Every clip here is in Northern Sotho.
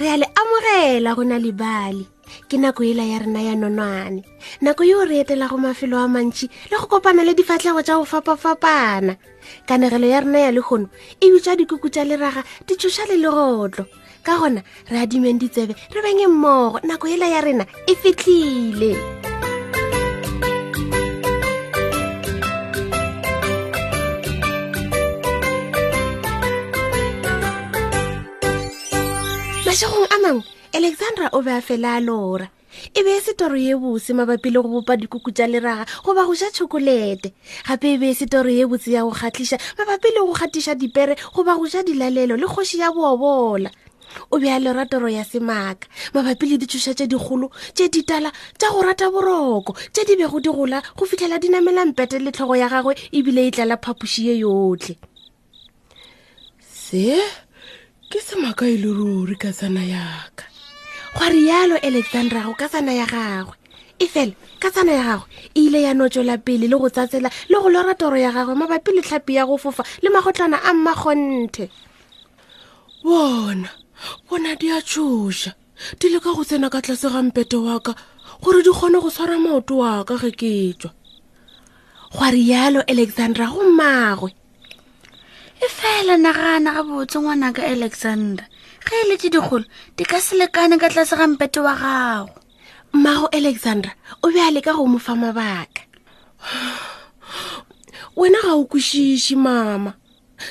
re a le amogela go na libali ke nako ela ya rena ya nonwane nako yo re etela go mafelo a mantši le go kopana le difatlhego tša go fapafapana kanegelo ya rena ya legono e bitsa dikuku tša leraga di tšhoša le legotlo ka gona re adimeng ditsebe re benge mmogo nako ela ya rena e fitlhile mašegong a mangwe alexandra o be a fela a lora e be e se toro ye bose mabapi le go bopa dikuku tša leraga goba go ja tšhokolete gape e be e se toro ye botse ya go kgatlhiša mabapi le go kgatiša dipere goba go ja dilalelo le kgoši ya boobola o be a lera toro ya semaka mabapi le ditšhoša tše dikgolo tše ditala tša go rata boroko tše di bego di gola go fitlhela di namela mpete le tlhogo ya gagwe ebile e tlala phapoši ye yotlhe se ke semaka e le ruri ka tsana yaka gwa rialo alexandra go ka tsana ya gagwe e fela ka tsana ya gagwe e ile ya notswela pele le go tsatsela le go lora toro ya gagwe mabapi le tlhapi ya go fofa le magotlana a mmakgonthe bona bona di a tšhoša di leka go tsena ka tlase ga mpete wa ka gore di kgone go tshwara maoto wa ka ge ke tswa gwa rialo alexandra go mmagwe e fela nagana gabotse ngwanaka alexander ge e le tse dikgolo di ka se lekane ka tlase ga mpete wa gago mmago alexandra o be a leka go mo fa mabaka wena ga o kwešiše mama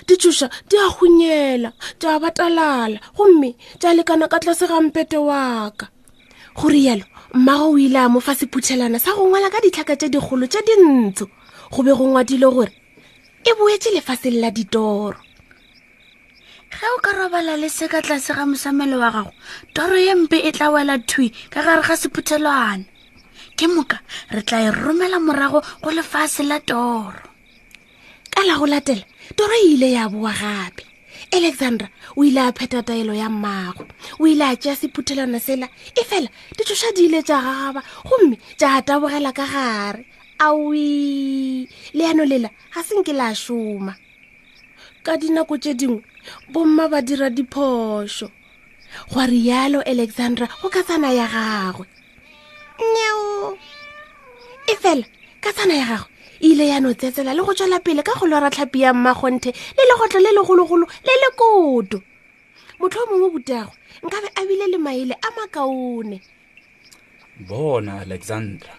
di tšhoša di a hunyela di a batalala gomme di a lekana ka tlase ga mpete waka go rialo mmago o ile a mo fa sephuthelana sa go ngwala ka ditlhaka tše dikgolo tše dintsho go be go ngwadile gore e boetse lefaseng la ditoro ge o ka robala le se ka tlase ga mosamelo wa gago toro ye mpe e tla wela thwi ka gare ga sephuthelwana ke moka re tla e romela morago go lefase la toro ka la go latela toro e ile ya boa gape alexandra o ile a pheta taelo ya mmagwe o ile a tšea sephuthelwana sela e fela ditšhoša di ile tša gagaba gomme tša tabogela ka gare awi leano lela ga se nke la šoma ka dinako tše dingwe bomma ba dira diphošo gwa rialo alexandra go ka tsana ya gagwe nyeo e fela ka tsana ya gagwe e ile ya no tsetsela le go tswela pele ka go lora tlhapi ya mmakgonthe le legotlo le legologolo le le koto motlho o mongwe boteago nkabe a bile le maele a makaone bona alexandra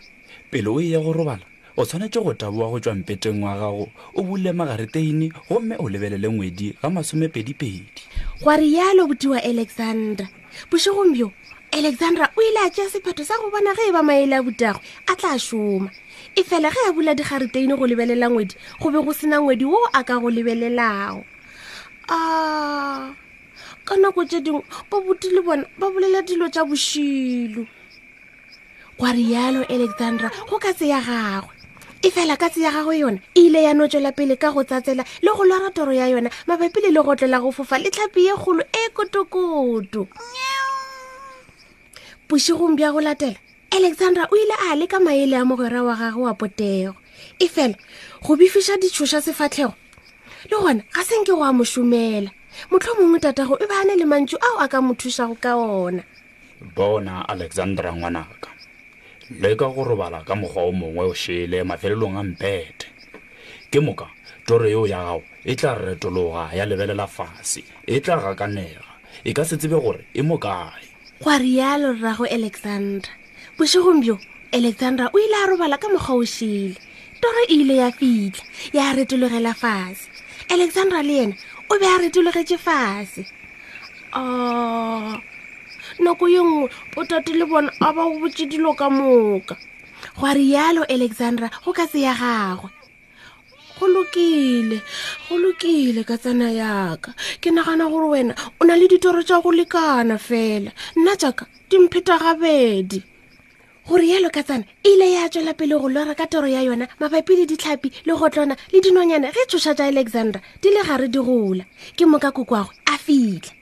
pele o ye go robala o tshwanetse go taboa go tšwa mpeteng wa gago o bule magareteine gomme o lebelele ngwedi ga masomepedipedi gwa rialo botiwa alexandra bošegong bjo alexandra o ile a tšea sephetho sa go bona ge e ba maele a butagwe a tla šoma e fela ge a bula digareteine go lebelela ngwedi go be go sena ngwedi wo a ka go lebelelago a ah. ka nako tše dingwe babuti le bona ba bolela dilo tša bošilo kwa rialo alexandra go ka tse ya gagwe e fela ka tse ya gagwe yone e ile ya no tswela pele ka go tsatsela le go lora toro ya yona mabapi le legotlo la go fofa le tlhapi ye kgolo e kotokoto bošegong bja go latela alexandra o ile a leka maele a mogwera wa gagwe wa potego e fela go bifiša ditšhoša sefatlhego le gona ga se nke go a mo šomela motlho mongwe tatago e bane le mantšu ao a ka mo thušago ka ona bona alexandra ngwanaka le ka go robala ka mokgwa o mongwe o šele mafelelong a mpete ke moka toro yeo ya gago e tla retologa ya lebelela fase e tla gakanega e ka se tsebe gore e mo kae gwa rialo rrago alexandra bošegong bjo alexandra o ile a robala ka mokgwa o šele toro e ile ya fitlha ya retologela fase alexandra le yena o be a retologetše fase o oh, nako ye nngwe potate le bona a ba go botse dilo ka moka gwa rialo alexandra go ka se ya gagwe go lokile go lokile ka tsena yaka ke nagana gore wena o na le ditoro tša go lekana fela nna jaaka di mpheta gabedi gore yalo ka tsana e ile ya tswela pele go lora ka toro ya yona mabapi le ditlhapi le gotlona le dinonyana ge tshoša tša alexandra di le gare di gola ke moka kokwago a fitlha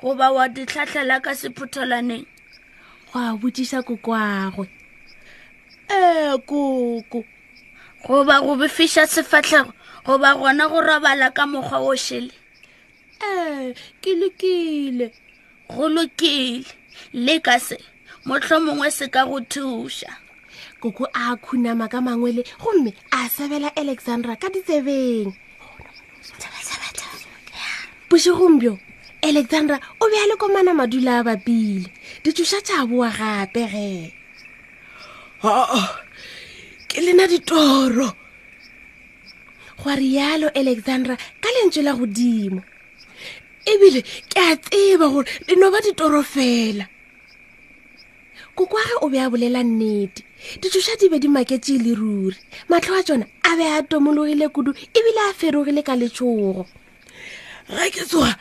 goba wa di tlhatlhela ka sephothelaneng go a botšiša kokoagwe ee koko goba go befiša sefatlhego goba gona go robala ka mokgwa o šele ee ke lokile go lokile le ka se motlho mongwe se ka go thuša koko a khunama ka mangwele gomme a sebela alexandra ka ditsebeng bošegombjo alexandra o be a le komana madula a bapile ditšoša tša boa gape ge aa ke lena ditoro gwa rialo alexandra ka lentswe la godimo ebile ke a tseba gore le no ba ditoro fela kokwage o be a bolela nnete ditšoša di be di maketše e le ruri matlho a tsona a be a tomologile kudu ebile a ferogile ka letšhogo ga ke tsoga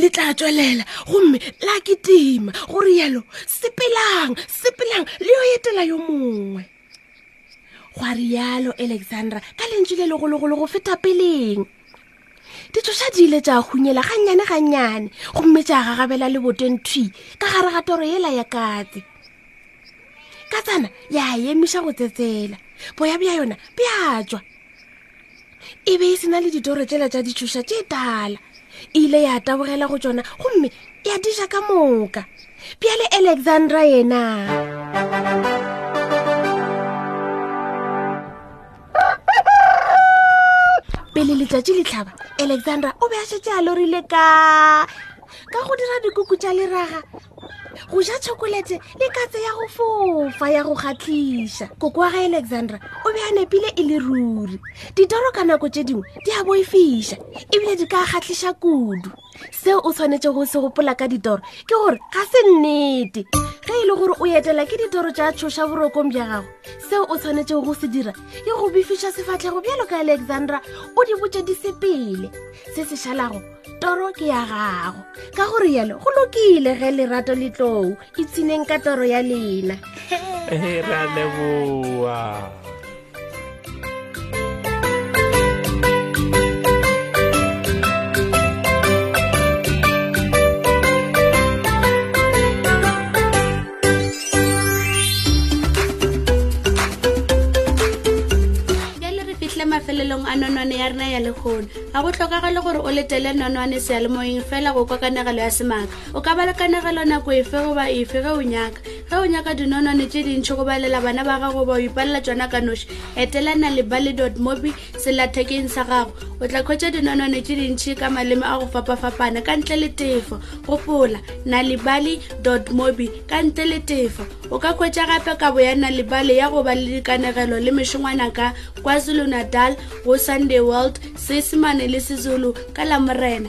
le tla tswelela gomme la ke tima gore yalo sepelang sepelang le yo etela yo mongwe gwa rialo alexandra ka lentši le legologolo go feta peleng ditsoša di ile tša hunyela gannyane gannyane gomme tša gagabela le botenthui ka gare ga toro ela ya katse ka tsana ya emiša go tsetsela boya bja yona bja tswa e be e sena le ditoro tsela tša ditšhoša tše tala e ile ya tabogela go tsona gomme ya dija ka moka bjale alexandra yena pele letšatši le tlhaba alexandra o be a šetse a lorile ka ka go dira dikuku tša leraga go ja chokolete le katse ya go fofa ya go kgatlhiša koko wa ga alexandra o be a nepile e le ruri ditoro ka nako tše dingwe di a boifiša ebile di ka kgatlhiša kudu seo o tshwanetse go se gopola ka ditoro ke gore ga se nnete ge e le gore o etela ke ditoro tša tshoša borokong bja gago seo o tshwanetsego go se dira ke go befiša sefatlhego bjalo ka alexandra o di botse di sepele se se šalago toro ke ya gago ka gore yalo go lokile ge lerato letlou ipshineng ka toro ya lena ra leboa mafelelong a nonwane ya rena ya lekgono ga go tlhokagale gore o letele nonwane sealemoeng fela go kwa kanegelo ya semaka o ka ba le kanegelo nako efe goba efe ge o nyaka ge o nyaka dinonwane tše dintšhi go balela bana ba gago ba o ipalela tsona ka noši etelana le bale dot mobi selathekeng sa gago o tla khwetša dinonwane tše dintšhi ka maleme a go fapafapana ka ntle le tefo gopola na le bale dot mobi ka ntle le tefo o ka khwetša gape kabo ya na le bale ya go ba le dikanegelo le mešongwana ka kwazulu natal go sunday world seesemane le sezulu ka lamorena